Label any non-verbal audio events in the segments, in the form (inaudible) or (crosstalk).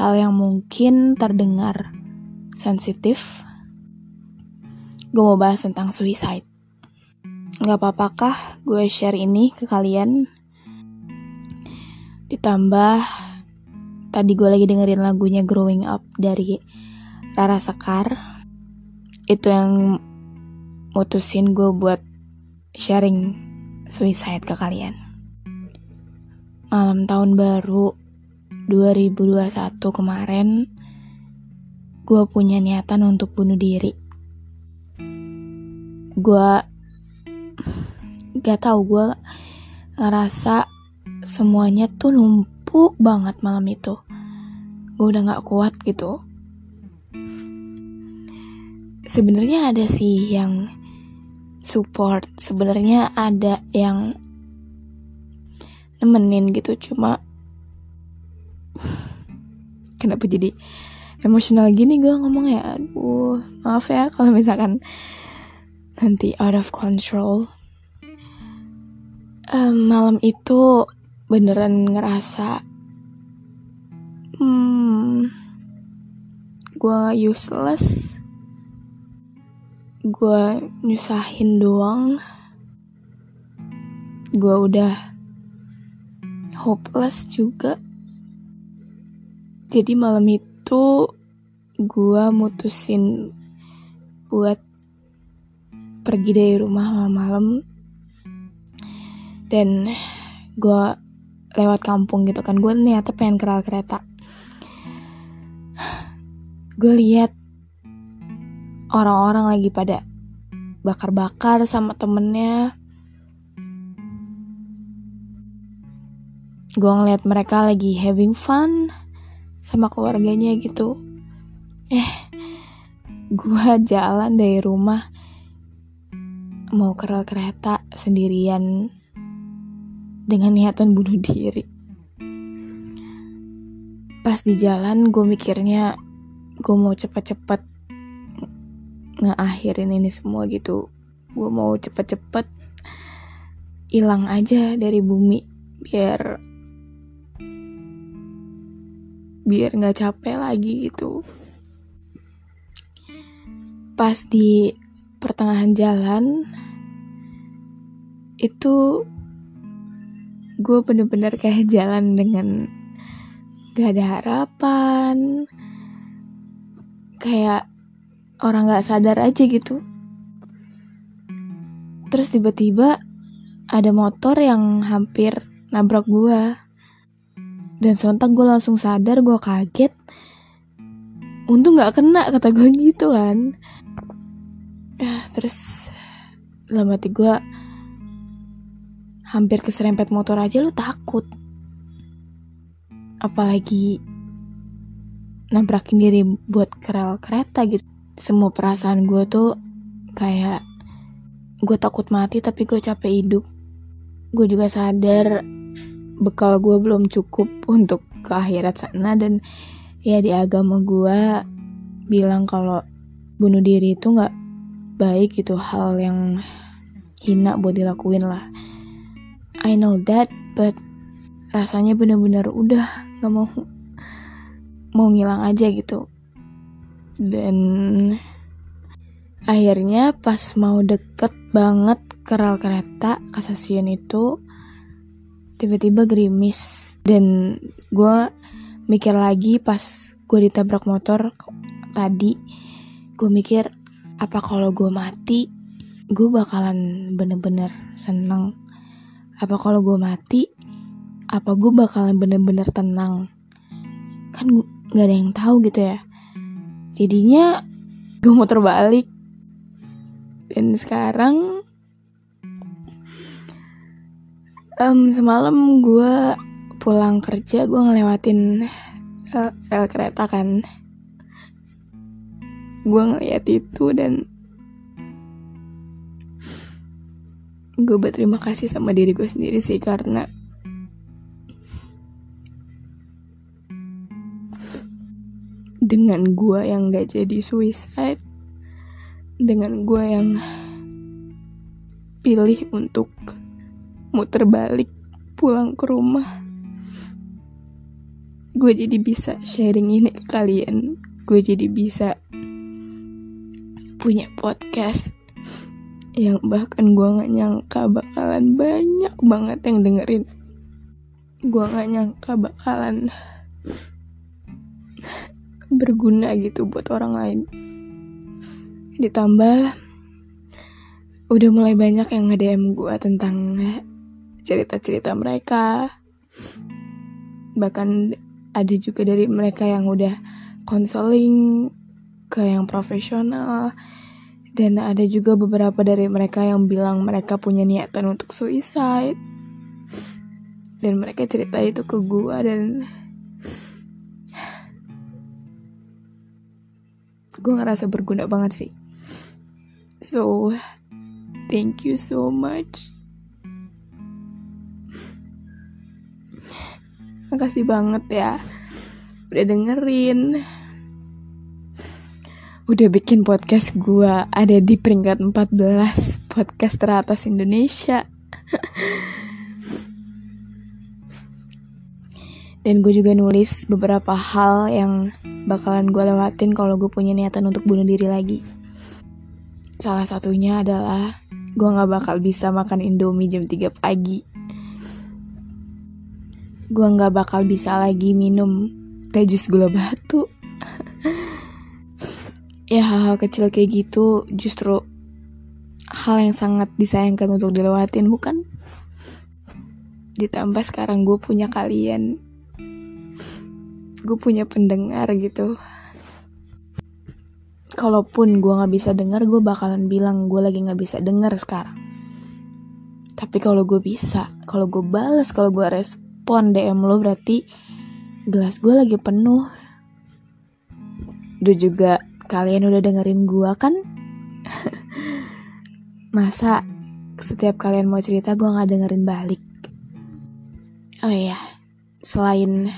hal yang mungkin terdengar sensitif. Gue mau bahas tentang suicide. Gak apa-apakah gue share ini ke kalian? Ditambah tadi gue lagi dengerin lagunya Growing Up dari Rara Sekar. Itu yang mutusin gue buat sharing suicide ke kalian. Malam tahun baru 2021 kemarin, gue punya niatan untuk bunuh diri. Gue gak tau gue ngerasa semuanya tuh numpuk banget malam itu. Gue udah gak kuat gitu. Sebenarnya ada sih yang support sebenarnya ada yang nemenin gitu cuma kenapa jadi emosional gini gue ngomong ya? Aduh maaf ya kalau misalkan nanti out of control. Um, malam itu beneran ngerasa hmm, gue useless. Gue nyusahin doang. Gue udah hopeless juga jadi malam itu gue mutusin buat pergi dari rumah malam-malam. Dan gue lewat kampung gitu kan. Gue niatnya pengen keral kereta. Gue lihat orang-orang lagi pada bakar-bakar sama temennya. Gue ngeliat mereka lagi having fun sama keluarganya gitu. Eh, gue jalan dari rumah mau ke rel kereta sendirian dengan niatan bunuh diri. Pas di jalan gue mikirnya gue mau cepet-cepet ngeakhirin ini semua gitu gue mau cepet-cepet hilang aja dari bumi biar biar nggak capek lagi gitu pas di pertengahan jalan itu gue bener-bener kayak jalan dengan gak ada harapan kayak orang gak sadar aja gitu. Terus tiba-tiba ada motor yang hampir nabrak gue. Dan sontak gue langsung sadar, gue kaget. Untung gak kena, kata gue gitu kan. Ya, terus dalam hati gue hampir keserempet motor aja lu takut. Apalagi nabrakin diri buat kerel kereta gitu semua perasaan gue tuh kayak gue takut mati tapi gue capek hidup gue juga sadar bekal gue belum cukup untuk ke akhirat sana. Dan ya di agama gue bilang kalau bunuh diri itu nggak baik itu hal yang hina buat dilakuin lah. I know that but rasanya bener-bener udah nggak mau mau ngilang aja gitu. Dan akhirnya pas mau deket banget ke rel kereta ke stasiun itu tiba-tiba gerimis. Dan gue mikir lagi pas gue ditabrak motor tadi gue mikir apa kalau gue mati gue bakalan bener-bener seneng. Apa kalau gue mati apa gue bakalan bener-bener tenang? Kan gak ada yang tahu gitu ya. Jadinya gue mau terbalik dan sekarang um, semalam gue pulang kerja gue ngelewatin rel kereta kan. Gue ngeliat itu dan gue berterima kasih sama diri gue sendiri sih karena dengan gue yang gak jadi suicide dengan gue yang pilih untuk muter balik pulang ke rumah. Gue jadi bisa sharing ini ke kalian. Gue jadi bisa punya podcast yang bahkan gue gak nyangka bakalan banyak banget yang dengerin. Gue gak nyangka bakalan berguna gitu buat orang lain. Ditambah udah mulai banyak yang nge-DM gue tentang cerita-cerita mereka. Bahkan ada juga dari mereka yang udah konseling ke yang profesional. Dan ada juga beberapa dari mereka yang bilang mereka punya niatan untuk suicide. Dan mereka cerita itu ke gue dan gue ngerasa berguna banget sih. So thank you so much Makasih banget ya Udah dengerin. Udah bikin podcast gue Ada di peringkat 14 Podcast teratas Indonesia. Dan gue juga nulis beberapa hal yang bakalan gue lewatin kalau gue punya niatan untuk bunuh diri lagi. Salah satunya adalah gue gak bakal bisa makan Indomie jam 3 pagi gue nggak bakal bisa lagi minum teh jus gula batu. (laughs) Ya hal-hal kecil kayak gitu justru hal yang sangat disayangkan untuk dilewatin bukan? Ditambah sekarang gue punya kalian. Gue punya pendengar gitu. Kalaupun gue nggak bisa dengar gue bakalan bilang gue lagi nggak bisa dengar sekarang. Tapi kalau gue bisa kalau gue balas kalau gue respon respon DM lo berarti gelas gue lagi penuh. Duh juga kalian udah dengerin gue kan? (laughs) Masa setiap kalian mau cerita gue gak dengerin balik? Oh iya, selain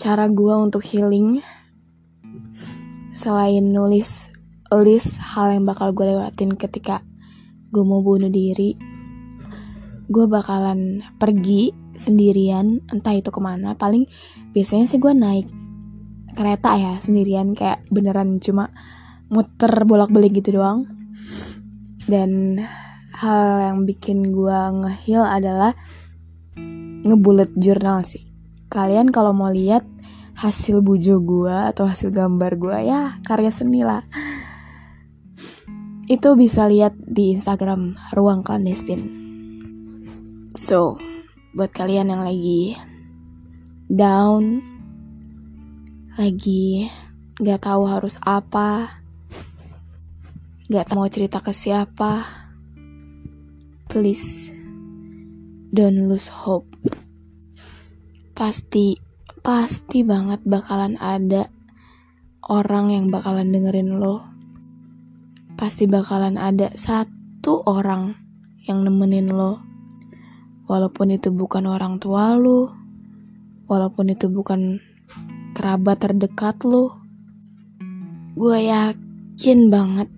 cara gue untuk healing, selain nulis list hal yang bakal gue lewatin ketika gue mau bunuh diri, gue bakalan pergi sendirian entah itu ke mana paling biasanya sih gue naik kereta ya sendirian kayak beneran cuma muter bolak-balik gitu doang. Dan hal yang bikin gue ngehil adalah ngebulet jurnal sih. Kalian kalau mau lihat hasil bujo gue atau hasil gambar gue ya karya seni lah. Itu bisa lihat di Instagram ruang clandestine so buat kalian yang lagi down, lagi gak tahu harus apa, gak mau cerita ke siapa, please don't lose hope. Pasti, pasti banget bakalan ada orang yang bakalan dengerin lo. Pasti bakalan ada satu orang yang nemenin lo Walaupun itu bukan orang tua lu, walaupun itu bukan kerabat terdekat lu, gue yakin banget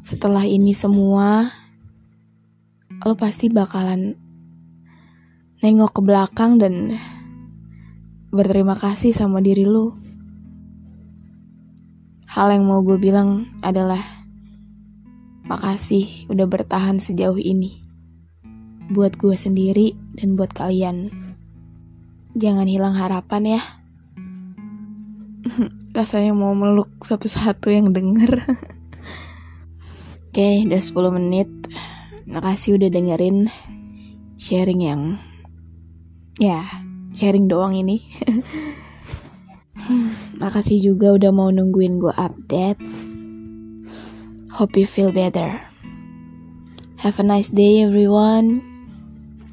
setelah ini semua, lo pasti bakalan nengok ke belakang dan berterima kasih sama diri lu. Hal yang mau gue bilang adalah makasih udah bertahan sejauh ini buat gue sendiri dan buat kalian. Jangan hilang harapan ya. (laughs) Rasanya mau meluk satu-satu yang denger. (laughs) Oke, udah 10 menit. Makasih udah dengerin sharing yang ya, sharing doang ini. (laughs) Makasih juga udah mau nungguin gue update. Hope you feel better. Have a nice day everyone.